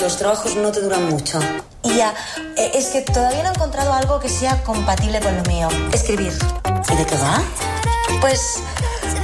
los trabajos no te duran mucho. Ya, eh, es que todavía no he encontrado algo que sea compatible con lo mío. Escribir. ¿Y de qué va? Pues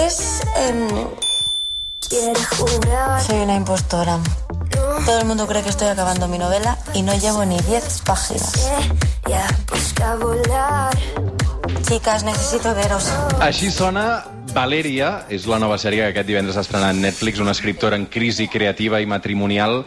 es... em, soy una impostora. Todo el mundo cree que estoy acabando mi novela y no llevo ni 10 páginas. Chicas, necesito veros. Així sona Valeria, és la nova sèrie que aquest divendres ha estrenat Netflix, una escriptora en crisi creativa i matrimonial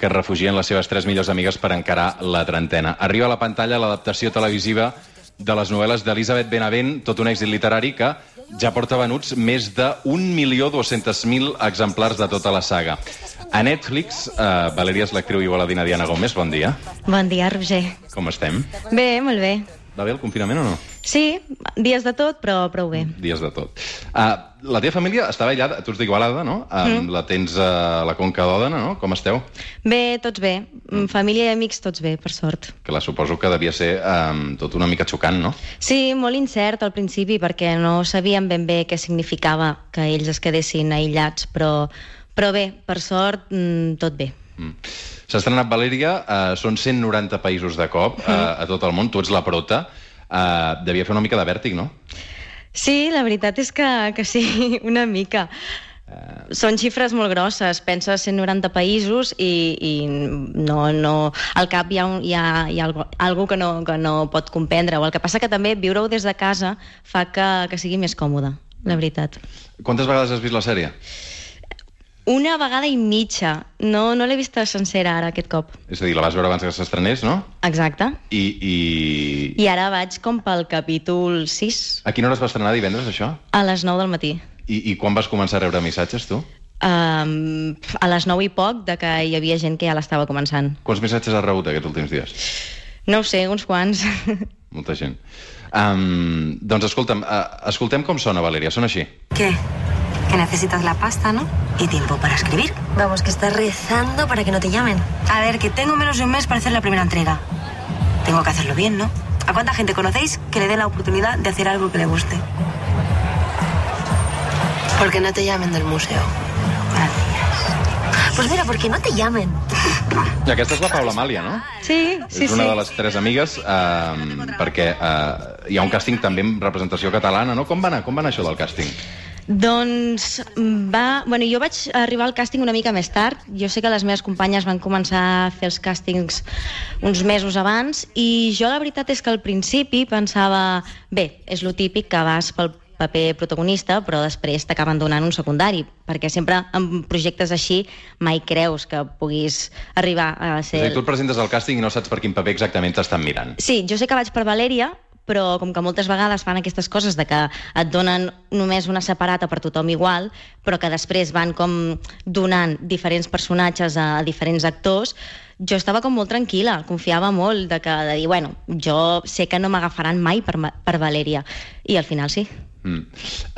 que es refugia en les seves tres millors amigues per encarar la trentena. Arriba a la pantalla l'adaptació televisiva de les novel·les d'Elisabet Benavent, tot un èxit literari que ja porta venuts més de 1.200.000 exemplars de tota la saga. A Netflix, eh, Valeria és l'actriu igualadina Diana Gómez, bon dia. Bon dia, Roger. Com estem? Bé, molt bé. Va bé el confinament o no? Sí, dies de tot, però prou bé. Dies de tot. Uh, la teva família estava aïllada, tu ets d'Igualada, no? Um, mm. La tens a la Conca d'Òdena, no? Com esteu? Bé, tots bé. Mm. Família i amics, tots bé, per sort. Que la suposo que devia ser um, tot una mica xocant, no? Sí, molt incert al principi, perquè no sabíem ben bé què significava que ells es quedessin aïllats, però, però bé, per sort, mm, tot bé. Mm. S'ha estrenat Valèria, uh, són 190 països de cop uh, a tot el món, tu ets la prota. Uh, devia fer una mica de vèrtic, no? Sí, la veritat és que, que sí, una mica. Són xifres molt grosses, penses 190 països i, i no, no, al cap hi ha, un, hi ha, hi ha algo, algo que, no, que no pot comprendre. O el que passa que també viure-ho des de casa fa que, que sigui més còmode, la veritat. Quantes vegades has vist la sèrie? Una vegada i mitja. No, no l'he vista sencera ara, aquest cop. És a dir, la vas veure abans que s'estrenés, no? Exacte. I, i... I ara vaig com pel capítol 6, A quina hora es va estrenar divendres, això? a les 9 del matí. I, I quan vas començar a rebre missatges, tu? Um, a les 9 i poc de que hi havia gent que ja l'estava començant. Quants missatges has rebut aquests últims dies? No ho sé, uns quants. Molta gent. Um, doncs escolta'm, uh, escoltem com sona, Valeria. Sona així. ¿Qué? Que necesitas la pasta, ¿no? Y tiempo para escribir. Vamos, que estás rezando para que no te llamen. A ver, que tengo menos de un mes para hacer la primera entrega. Tengo que hacerlo bien, ¿no? ¿A cuánta gente conocéis que le dé la oportunidad de hacer algo que le guste? Porque no te llamen del museo. Gracias. Pues mira, porque no te llamen. I aquesta és la Paula Amàlia, no? Sí, sí, és una sí. de les tres amigues, um, perquè uh, hi ha un càsting també amb representació catalana, no? Com va anar, com va anar això del càsting? Doncs va... Bueno, jo vaig arribar al càsting una mica més tard. Jo sé que les meves companyes van començar a fer els càstings uns mesos abans i jo la veritat és que al principi pensava bé, és lo típic que vas pel paper protagonista, però després t'acaben donant un secundari, perquè sempre en projectes així mai creus que puguis arribar a És a ser... dir, tu et presentes al càsting i no saps per quin paper exactament t'estan mirant. Sí, jo sé que vaig per Valèria, però com que moltes vegades fan aquestes coses de que et donen només una separata per tothom igual, però que després van com donant diferents personatges a, a diferents actors, jo estava com molt tranquil·la, confiava molt de, que, de dir, bueno, jo sé que no m'agafaran mai per, per Valèria. I al final sí. Mm.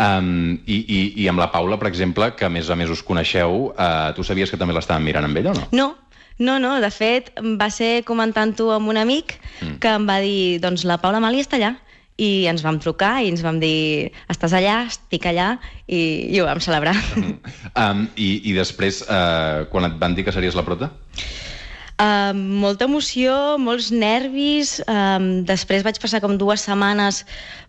Um, i, i, I amb la Paula, per exemple, que a més a més us coneixeu, uh, tu sabies que també l'estaven mirant amb ella o no? No, no, no, de fet, va ser comentant-ho amb un amic Mm. que em va dir, doncs la Paula Mali està allà. I ens vam trucar i ens vam dir, estàs allà, estic allà, i, i ho vam celebrar. Um, i, I després, uh, quan et van dir que series la prota? Uh, molta emoció, molts nervis. Um, després vaig passar com dues setmanes,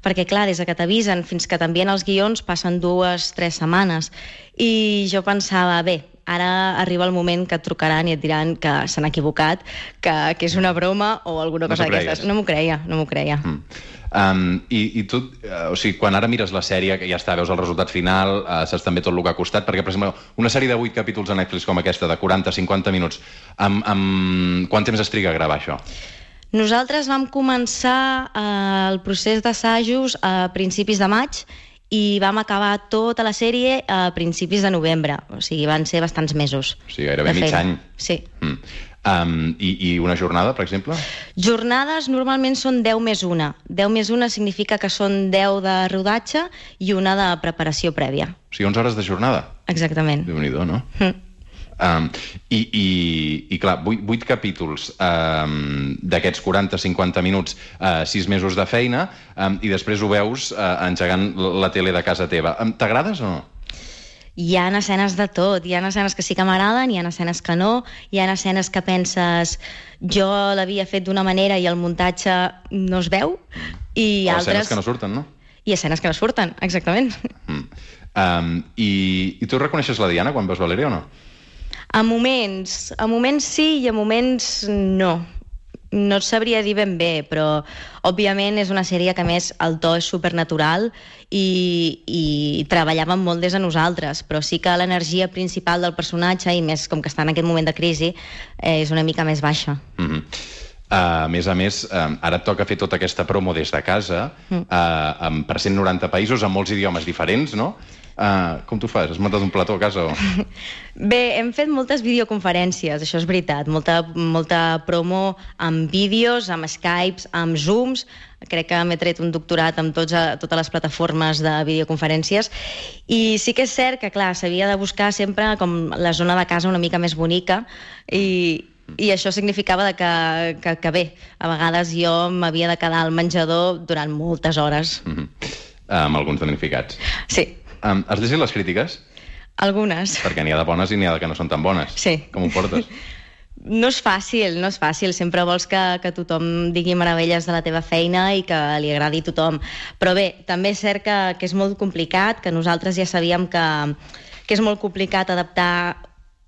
perquè clar, des de que t'avisen fins que t'envien els guions passen dues, tres setmanes. I jo pensava, bé, ara arriba el moment que et trucaran i et diran que s'han equivocat, que, que és una broma o alguna No cosa t'ho d'aquestes. No m'ho creia, no m'ho creia. Mm. Um, i, I tu, uh, o sigui, quan ara mires la sèrie, que ja està, veus el resultat final, uh, saps també tot el que ha costat, perquè, per exemple, una sèrie de 8 capítols a Netflix com aquesta, de 40-50 minuts, amb, amb... quant temps es triga a gravar això? Nosaltres vam començar eh, el procés d'assajos a principis de maig i vam acabar tota la sèrie a principis de novembre. O sigui, van ser bastants mesos. O sigui, gairebé mig any. Sí. Mm. Um, i, I una jornada, per exemple? Jornades normalment són 10 més una. 10 més una significa que són 10 de rodatge i una de preparació prèvia. O sigui, 11 hores de jornada. Exactament. déu nhi no? Mm. Um, i, i, I clar, 8, 8 capítols um, d'aquests 40-50 minuts, uh, 6 mesos de feina, um, i després ho veus uh, engegant la tele de casa teva. Um, T'agrades o no? hi ha escenes de tot. Hi ha escenes que sí que m'agraden, hi ha escenes que no, hi ha escenes que penses jo l'havia fet d'una manera i el muntatge no es veu, i o altres... escenes que no surten, no? I escenes que no surten, exactament. Mm. Um, i, I tu reconeixes la Diana quan veus Valeria o no? A moments, a moments sí i a moments no. No et sabria dir ben bé, però òbviament és una sèrie que a més el to és supernatural i, i treballàvem molt des de nosaltres, però sí que l'energia principal del personatge, i més com que està en aquest moment de crisi, eh, és una mica més baixa. Mm -hmm. Uh, a més a més, uh, ara et toca fer tota aquesta promo des de casa, uh, amb, per 190 països, amb molts idiomes diferents, no? Uh, com tu fas? Has muntat un plató a casa? O... Bé, hem fet moltes videoconferències, això és veritat, molta, molta promo amb vídeos, amb Skypes, amb Zooms, crec que m'he tret un doctorat amb tots, a, totes les plataformes de videoconferències i sí que és cert que, clar, s'havia de buscar sempre com la zona de casa una mica més bonica i, i això significava de que, que, que bé, a vegades jo m'havia de quedar al menjador durant moltes hores. Mm -hmm. amb alguns damnificats. Sí, Um, has llegit les crítiques? algunes. Perquè n'hi ha de bones i n'hi ha de que no són tan bones. Sí. Com ho portes? No és fàcil, no és fàcil. Sempre vols que, que tothom digui meravelles de la teva feina i que li agradi a tothom. Però bé, també és cert que, que és molt complicat, que nosaltres ja sabíem que, que és molt complicat adaptar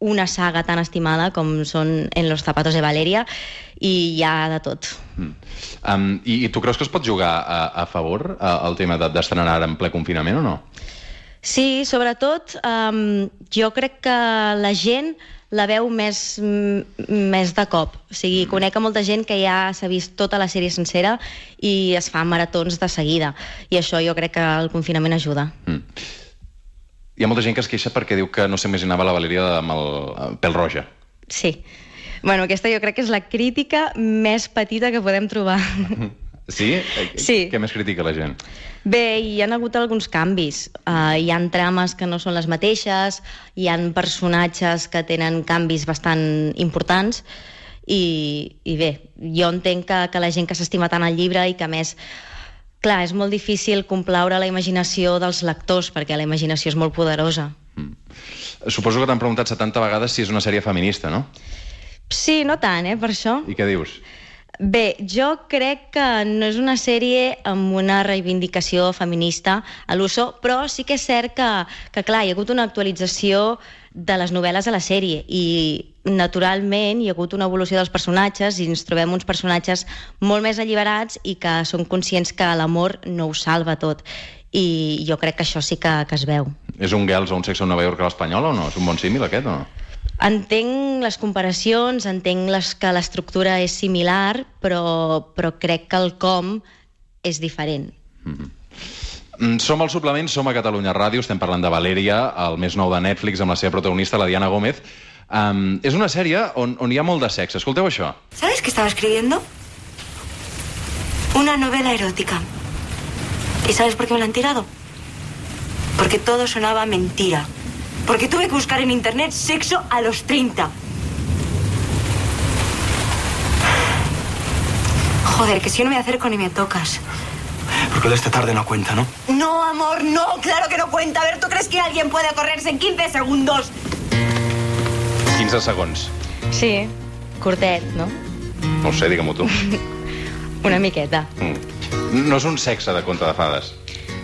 una saga tan estimada com són En los zapatos de Valeria i hi ha de tot. Mm. Um, i, I tu creus que es pot jugar a, a favor uh, el tema de- d'estrenar ara en ple confinament o no? Sí, sobretot um, jo crec que la gent la veu més, mm, més de cop. O sigui, conec a molta gent que ja s'ha vist tota la sèrie sencera i es fa maratons de seguida. I això jo crec que el confinament ajuda. Mm. Hi ha molta gent que es queixa perquè diu que no s'imaginava la Valeria amb el, el pèl roja. Sí. Bueno, aquesta jo crec que és la crítica més petita que podem trobar. Sí? Eh, Sí. Què més critica la gent? Bé, hi han hagut alguns canvis. Uh, hi han trames que no són les mateixes, hi han personatges que tenen canvis bastant importants i, i bé, jo entenc que, que la gent que s'estima tant el llibre i que més clar, és molt difícil complaure la imaginació dels lectors perquè la imaginació és molt poderosa. Suposo que t'han preguntat 70 vegades si és una sèrie feminista, no? Sí, no tant, eh, per això. I què dius? Bé, jo crec que no és una sèrie amb una reivindicació feminista a l'uso, però sí que és cert que, que, clar, hi ha hagut una actualització de les novel·les a la sèrie i naturalment hi ha hagut una evolució dels personatges i ens trobem uns personatges molt més alliberats i que són conscients que l'amor no ho salva tot i jo crec que això sí que, que es veu. És un Girls o un sexe a Nova York a l'espanyol o no? És un bon símil aquest o no? Entenc les comparacions, entenc les, que l'estructura és similar, però, però crec que el com és diferent. Mm, Som al suplement, som a Catalunya Ràdio, estem parlant de Valèria, el més nou de Netflix, amb la seva protagonista, la Diana Gómez. Um, és una sèrie on, on hi ha molt de sexe. Escolteu això. ¿Sabes qué estaba escribiendo? Una novela erótica. ¿Y sabes por qué me la han tirado? Porque todo sonaba mentira. Porque tuve que buscar en internet sexo a los 30. Joder, que si yo no me acerco ni me tocas. Porque lo de esta tarde no cuenta, ¿no? No, amor, no, claro que no cuenta. A ver, ¿tú crees que alguien puede correrse en 15 segundos? 15 segons. Sí, curtet, no? No ho sé, digue-m'ho tu. Una miqueta. Mm. No és un sexe de conte de fades.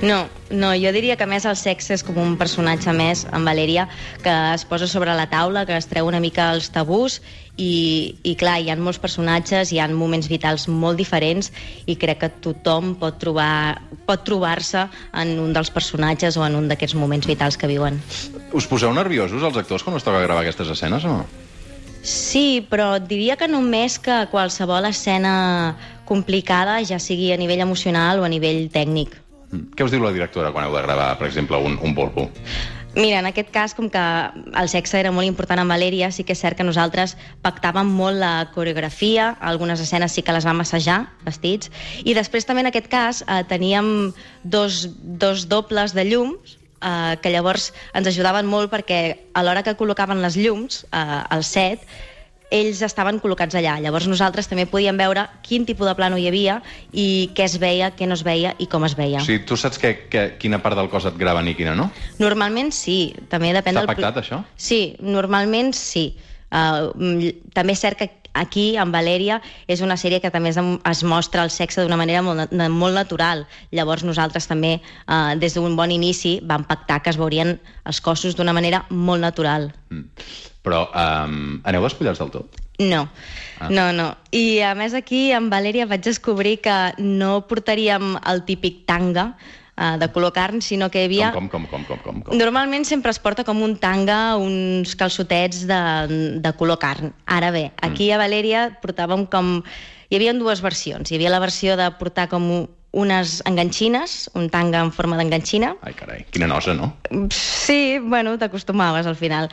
No, no, jo diria que més el sexe és com un personatge més en Valeria que es posa sobre la taula, que es treu una mica els tabús i, i clar, hi ha molts personatges, hi ha moments vitals molt diferents i crec que tothom pot trobar pot trobar-se en un dels personatges o en un d'aquests moments vitals que viuen. Us poseu nerviosos els actors quan us toca gravar aquestes escenes o no? Sí, però diria que només que qualsevol escena complicada, ja sigui a nivell emocional o a nivell tècnic. Mm. Què us diu la directora quan heu de gravar, per exemple, un, un bulbo? Mira, en aquest cas, com que el sexe era molt important en Valèria, sí que és cert que nosaltres pactàvem molt la coreografia, algunes escenes sí que les vam assajar, vestits, i després també en aquest cas eh, teníem dos, dos dobles de llums, eh, que llavors ens ajudaven molt perquè a l'hora que col·locaven les llums eh, al set, ells estaven col·locats allà. Llavors nosaltres també podíem veure quin tipus de plano hi havia i què es veia, què no es veia i com es veia. O sigui, tu saps que, que, quina part del cos et graven i quina no? Normalment sí, també depèn Està del... pactat, això? Sí, normalment sí. Uh, també és cert que aquí, en Valèria, és una sèrie que també es, mostra el sexe d'una manera molt, molt natural. Llavors nosaltres també, uh, des d'un bon inici, vam pactar que es veurien els cossos d'una manera molt natural. Mm. Però um, aneu despullats del tot? No, Ah. no, no. I a més aquí, en Valèria, vaig descobrir que no portaríem el típic tanga uh, de color carn, sinó que hi havia... Com, com, com, com, com, com? Normalment sempre es porta com un tanga, uns calçotets de, de color carn. Ara bé, aquí a Valèria portàvem com... Hi havia dues versions. Hi havia la versió de portar com unes enganxines, un tanga en forma d'enganxina. Ai, carai, quina nosa, no? Sí, bueno, t'acostumaves al final.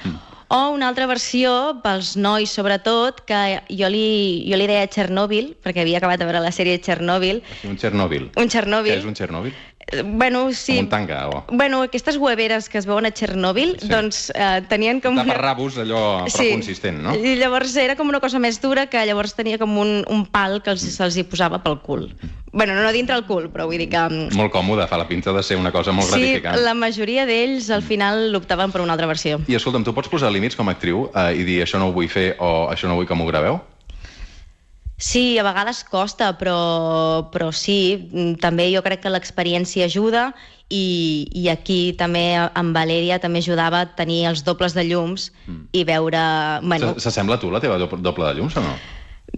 O una altra versió pels nois, sobretot, que jo li, jo li deia Chernobyl, perquè havia acabat de veure la sèrie Chernobyl. Un Txernòbil. Un Chernobyl. Què és un Txernòbil? Bueno, sí. Com un tanga, o... Bueno, aquestes hueveres que es veuen a Chernobyl, Sí. sí. doncs eh, tenien com... Taparrabos, allò prou consistent, no? I llavors era com una cosa més dura que llavors tenia com un, un pal que els, se'ls hi posava pel cul. Bueno, no dintre el cul, però vull dir que... mm, Molt còmode, fa la pinta de ser una cosa molt Sí, gratificant. la majoria d'ells al final optaven per una altra versió. I escolta'm, tu pots posar límits com a actriu eh, i dir això no ho vull fer o això no vull que m'ho graveu? Sí, a vegades costa, però, però sí, mm, també jo crec que l'experiència ajuda i, i aquí també amb Valèria també ajudava a tenir els dobles de llums i veure... Bueno, S'assembla a tu la teva doble de llums o no?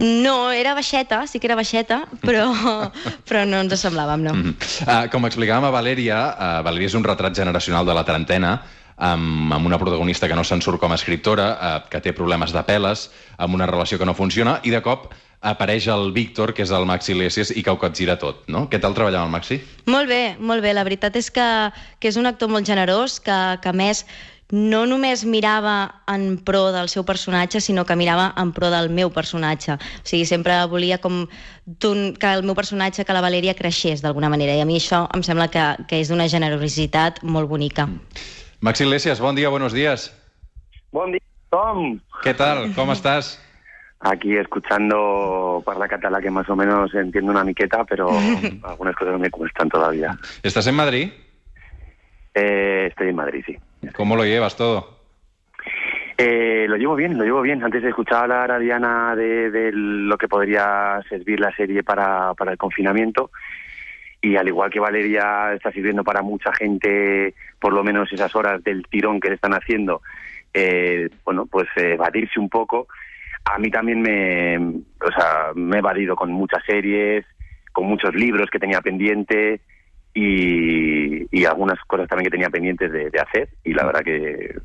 no, era baixeta, sí que era baixeta, però, però no ens assemblàvem, no. Mm -hmm. uh, com explicàvem a Valèria, uh, Valèria és un retrat generacional de la trentena, amb, amb una protagonista que no se'n surt com a escriptora, uh, que té problemes de peles, amb una relació que no funciona, i de cop apareix el Víctor, que és el Maxi Iglesias, i que ho capgira tot, no? Què tal treballar amb el Maxi? Molt bé, molt bé. La veritat és que, que és un actor molt generós, que, que a més no només mirava en pro del seu personatge, sinó que mirava en pro del meu personatge. O sigui, sempre volia com que el meu personatge, que la Valeria creixés d'alguna manera, i a mi això em sembla que, que és d'una generositat molt bonica. Maxi Iglesias, bon dia, buenos días. Buen día, Tom. Què tal? Com estàs? Aquí escuchando Parla Catalá, que más o menos entiendo una miqueta, pero algunas cosas me cuestan todavía. ¿Estás en Madrid? Eh, estoy en Madrid, sí. ¿Cómo lo llevas todo? Eh, lo llevo bien, lo llevo bien. Antes escuchaba hablar a Diana de, de lo que podría servir la serie para, para el confinamiento. Y al igual que Valeria está sirviendo para mucha gente, por lo menos esas horas del tirón que le están haciendo, eh, bueno, pues eh, evadirse un poco. A mí también me, o sea, me he evadido con muchas series, con muchos libros que tenía pendiente y, y algunas cosas también que tenía pendientes de, de hacer. Y la verdad que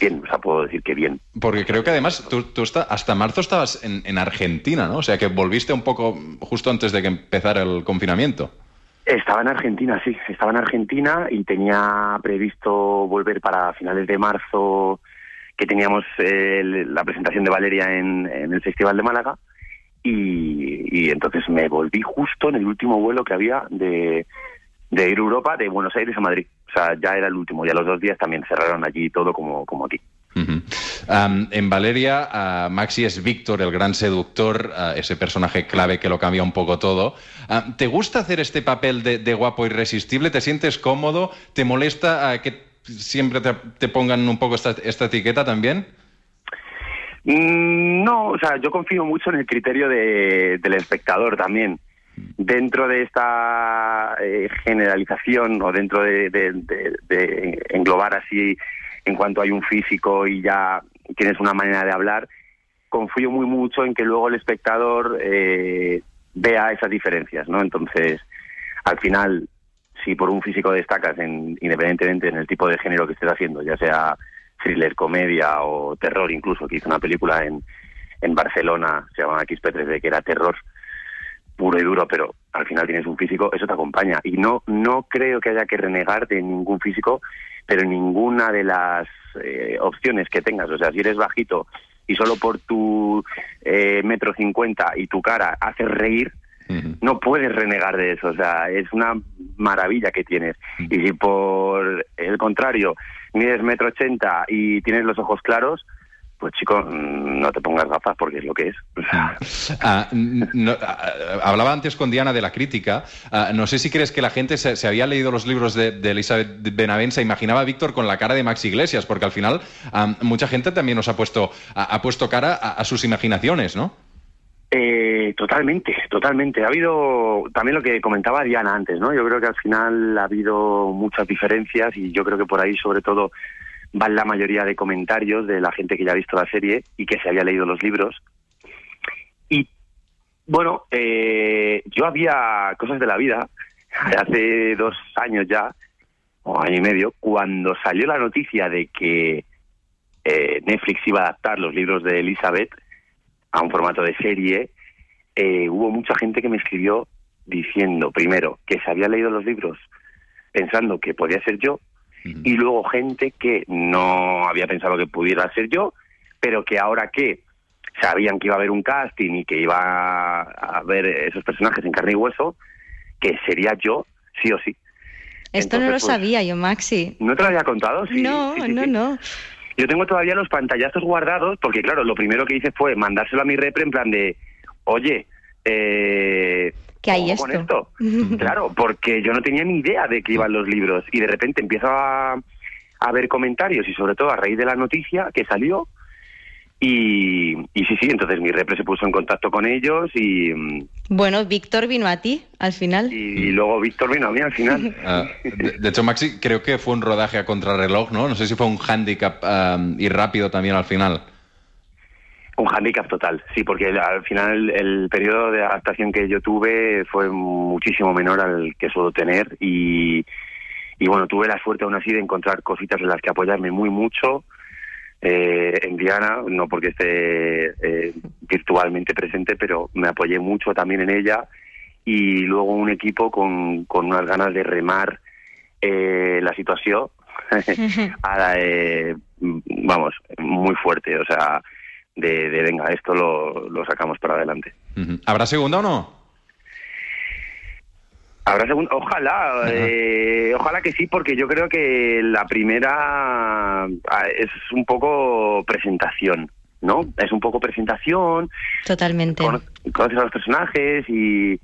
bien, o sea, puedo decir que bien. Porque creo que además tú, tú está- hasta marzo estabas en, en Argentina, ¿no? O sea que volviste un poco justo antes de que empezara el confinamiento. Estaba en Argentina, sí, estaba en Argentina y tenía previsto volver para finales de marzo, que teníamos eh, la presentación de Valeria en, el Festival de Málaga. Y, entonces me volví justo en el último vuelo que había de, de ir a Europa, de Buenos Aires a Madrid. O sea, ya era el último, y a los dos días también cerraron allí todo como, como aquí. En Valeria, uh, Maxi es Víctor, el gran seductor, uh, ese personaje clave que lo cambia un poco todo. Uh, ¿Te gusta hacer este papel de, de guapo irresistible? ¿Te sientes cómodo? ¿Te molesta que siempre te, pongan un poco esta, esta etiqueta también? Mm, No, o sea, yo confío mucho en el criterio de- del espectador también. Dentro de esta eh, generalización o dentro de, de- de- de englobar así en cuanto hay un físico y ya tienes una manera de hablar, confío muy mucho en que luego el espectador eh, vea esas diferencias, ¿no? Entonces, al final, si por un físico destacas, en, independientemente en el tipo de género que estés haciendo, ya sea thriller, comedia o terror, incluso, que hizo una película en, en Barcelona, se llama XP3D, que era terror puro y duro, pero al final tienes un físico, eso te acompaña. Y no, no creo que haya que renegar de ningún físico, pero ninguna de las eh, opciones que tengas. O sea, si eres bajito y solo por tu eh, metro cincuenta y tu cara haces reír, No puedes renegar de eso, o sea, es una maravilla que tienes. Y si por el contrario mides metro ochenta y tienes los ojos claros, pues chico, no te pongas gafas porque es lo que es. Ah, no, ah, hablaba antes con Diana de la crítica. Ah, no sé si crees que la gente se, se había leído los libros de, de Elizabeth Benavent, se imaginaba a Víctor con la cara de Max Iglesias, porque al final mucha gente también nos ha puesto, ha, ha puesto cara a, a sus imaginaciones, ¿no? Eh, totalmente, totalmente. Ha habido también lo que comentaba Diana antes, ¿no? Yo creo que al final ha habido muchas diferencias y yo creo que por ahí sobre todo van la mayoría de comentarios de la gente que ya ha visto la serie y que se había leído los libros. Y bueno, eh, yo había cosas de la vida hace dos años ya, o año y medio, cuando salió la noticia de que eh, Netflix iba a adaptar los libros de Elizabeth a un formato de serie, eh, hubo mucha gente que me escribió diciendo, primero, que se había leído los libros pensando que podía ser yo, y luego gente que no había pensado que pudiera ser yo, pero que ahora que sabían que iba a haber un casting y que iba a ver esos personajes en carne y hueso, que sería yo, sí o sí. Esto no lo pues, sabía yo, Maxi. ¿No te lo había contado? Sí, no, sí, sí, no, sí. no. Yo tengo todavía los pantallazos guardados, porque claro, lo primero que hice fue mandárselo a mi repre en plan de, oye, eh, ¿Qué hay con esto? claro, porque yo no tenía ni idea de que iban los libros y de repente empiezo a, a ver comentarios y sobre todo a raíz de la noticia que salió y, y sí, sí, entonces mi repre se puso en contacto con ellos y, Bueno, Víctor vino a ti, al final. y, y luego Víctor vino a mí al final. Ah, de, de hecho, Maxi, creo que fue un rodaje a contrarreloj, ¿no? No sé si fue un handicap ah, y rápido también al final. Un hándicap total, sí, porque al final el periodo de adaptación que yo tuve fue muchísimo menor al que suelo tener y, y bueno, tuve la suerte aún así de encontrar cositas en las que apoyarme muy mucho eh, en Diana, no porque esté eh, virtualmente presente, pero me apoyé mucho también en ella y luego un equipo con, con unas ganas de remar eh, la situación a la, eh, vamos, muy fuerte, o sea, de, de venga, esto lo, lo sacamos para adelante. ¿Habrá segunda o no? Habrá segunda, ojalá, eh, ojalá que sí, porque yo creo que la primera ah, es un poco presentación, ¿no? Es un poco presentación, Totalmente. cono- conoces a los personajes y,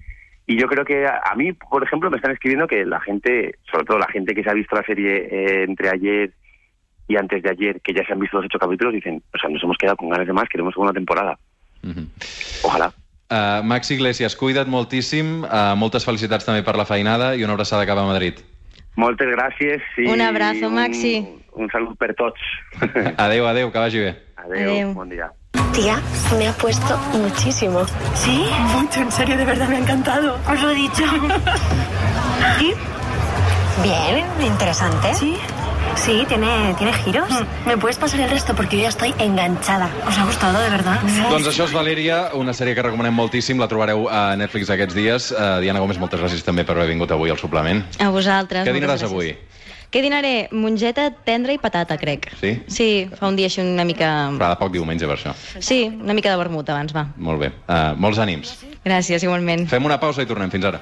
y yo creo que a, a mí, por ejemplo, me están escribiendo que la gente, sobre todo la gente que se ha visto la serie eh, entre ayer y antes de ayer, que ya se han visto los ocho capítulos, dicen, o sea, nos hemos quedado con ganas de más, queremos segunda temporada. Ojalá. Uh, Max Iglesias, cuida't moltíssim, uh, moltes felicitats també per la feinada i una abraçada cap a Madrid. Moltes gràcies. I Un abrazo, Maxi. Un, un salut per tots. Adeu, adeu, que vagi bé. Adeu, Adeu. bon dia. Tía, me ha puesto muchísimo. ¿Sí? Mucho, en serio, de verdad me ha encantado. Os lo he dicho. ¿Y? Bien, interesante. ¿Sí? Sí, tiene, tiene giros. ¿Me puedes pasar el resto? Porque yo ya estoy enganchada. ¿Os ha gustado, de verdad? Doncs això és Valèria, una sèrie que recomanem moltíssim, la trobareu a Netflix aquests dies. Uh, Diana Gómez, moltes gràcies també per haver vingut avui al suplement. A vosaltres. Què dinaràs avui? Què dinaré? Mongeta tendra i patata, crec. Sí? Sí, fa un dia així una mica... Farà de poc diumenge, per això. Sí, una mica de vermut abans, va. Molt bé. Uh, molts ànims. Gràcies, igualment. Fem una pausa i tornem. Fins ara.